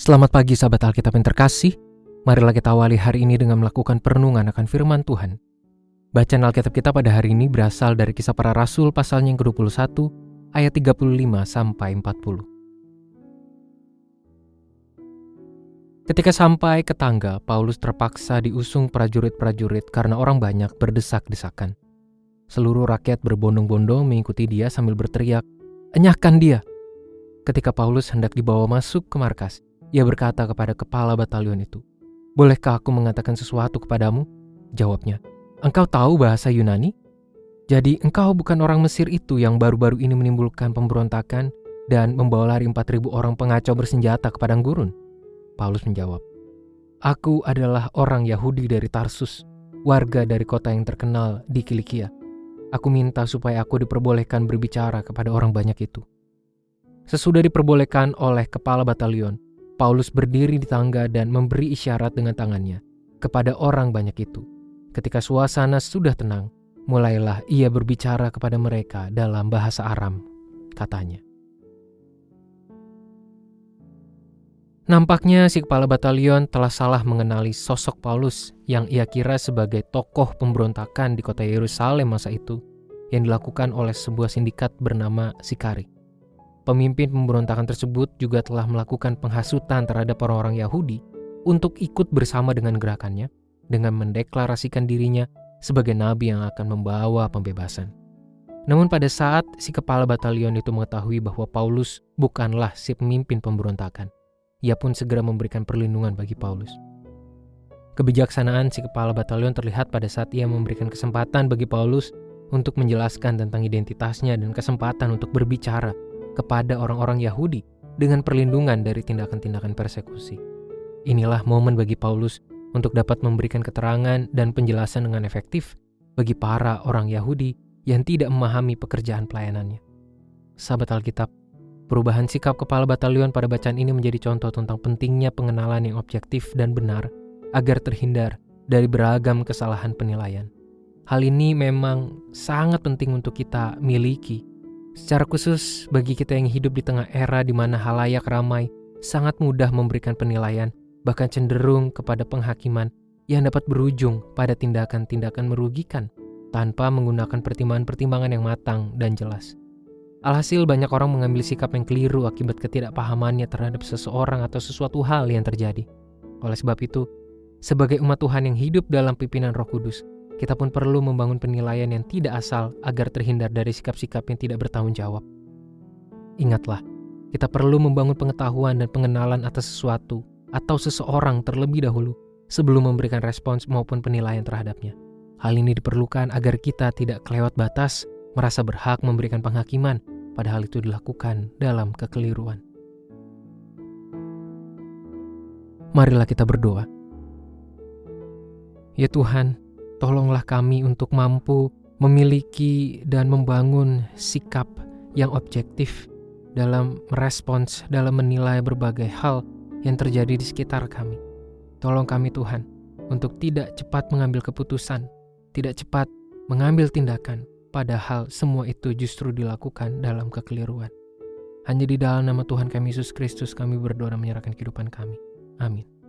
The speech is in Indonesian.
Selamat pagi sahabat Alkitab yang terkasih. Marilah kita awali hari ini dengan melakukan perenungan akan firman Tuhan. Bacaan Alkitab kita pada hari ini berasal dari kisah para rasul pasalnya yang ke-21 ayat 35 sampai 40. Ketika sampai ke tangga, Paulus terpaksa diusung prajurit-prajurit karena orang banyak berdesak-desakan. Seluruh rakyat berbondong-bondong mengikuti dia sambil berteriak, "Enyahkan dia!" Ketika Paulus hendak dibawa masuk ke markas, ia berkata kepada kepala batalion itu, "Bolehkah aku mengatakan sesuatu kepadamu?" Jawabnya, "Engkau tahu bahasa Yunani? Jadi engkau bukan orang Mesir itu yang baru-baru ini menimbulkan pemberontakan dan membawa lari 4000 orang pengacau bersenjata ke padang gurun?" Paulus menjawab, "Aku adalah orang Yahudi dari Tarsus, warga dari kota yang terkenal di Kilikia. Aku minta supaya aku diperbolehkan berbicara kepada orang banyak itu." Sesudah diperbolehkan oleh kepala batalion, Paulus berdiri di tangga dan memberi isyarat dengan tangannya kepada orang banyak itu. Ketika suasana sudah tenang, mulailah ia berbicara kepada mereka dalam bahasa Aram, katanya. Nampaknya si kepala batalion telah salah mengenali sosok Paulus yang ia kira sebagai tokoh pemberontakan di kota Yerusalem masa itu yang dilakukan oleh sebuah sindikat bernama Sikari. Pemimpin pemberontakan tersebut juga telah melakukan penghasutan terhadap orang-orang Yahudi untuk ikut bersama dengan gerakannya dengan mendeklarasikan dirinya sebagai nabi yang akan membawa pembebasan. Namun pada saat si kepala batalion itu mengetahui bahwa Paulus bukanlah si pemimpin pemberontakan, ia pun segera memberikan perlindungan bagi Paulus. Kebijaksanaan si kepala batalion terlihat pada saat ia memberikan kesempatan bagi Paulus untuk menjelaskan tentang identitasnya dan kesempatan untuk berbicara kepada orang-orang Yahudi dengan perlindungan dari tindakan-tindakan persekusi. Inilah momen bagi Paulus untuk dapat memberikan keterangan dan penjelasan dengan efektif bagi para orang Yahudi yang tidak memahami pekerjaan pelayanannya. Sahabat Alkitab, perubahan sikap kepala batalion pada bacaan ini menjadi contoh tentang pentingnya pengenalan yang objektif dan benar agar terhindar dari beragam kesalahan penilaian. Hal ini memang sangat penting untuk kita miliki Secara khusus, bagi kita yang hidup di tengah era di mana halayak ramai, sangat mudah memberikan penilaian, bahkan cenderung kepada penghakiman yang dapat berujung pada tindakan-tindakan merugikan tanpa menggunakan pertimbangan-pertimbangan yang matang dan jelas. Alhasil banyak orang mengambil sikap yang keliru akibat ketidakpahamannya terhadap seseorang atau sesuatu hal yang terjadi. Oleh sebab itu, sebagai umat Tuhan yang hidup dalam pimpinan Roh Kudus, kita pun perlu membangun penilaian yang tidak asal agar terhindar dari sikap-sikap yang tidak bertanggung jawab. Ingatlah, kita perlu membangun pengetahuan dan pengenalan atas sesuatu atau seseorang terlebih dahulu sebelum memberikan respons maupun penilaian terhadapnya. Hal ini diperlukan agar kita tidak kelewat batas, merasa berhak memberikan penghakiman, padahal itu dilakukan dalam kekeliruan. Marilah kita berdoa. Ya Tuhan, Tolonglah kami untuk mampu memiliki dan membangun sikap yang objektif dalam merespons, dalam menilai berbagai hal yang terjadi di sekitar kami. Tolong kami Tuhan untuk tidak cepat mengambil keputusan, tidak cepat mengambil tindakan, padahal semua itu justru dilakukan dalam kekeliruan. Hanya di dalam nama Tuhan kami Yesus Kristus kami berdoa menyerahkan kehidupan kami. Amin.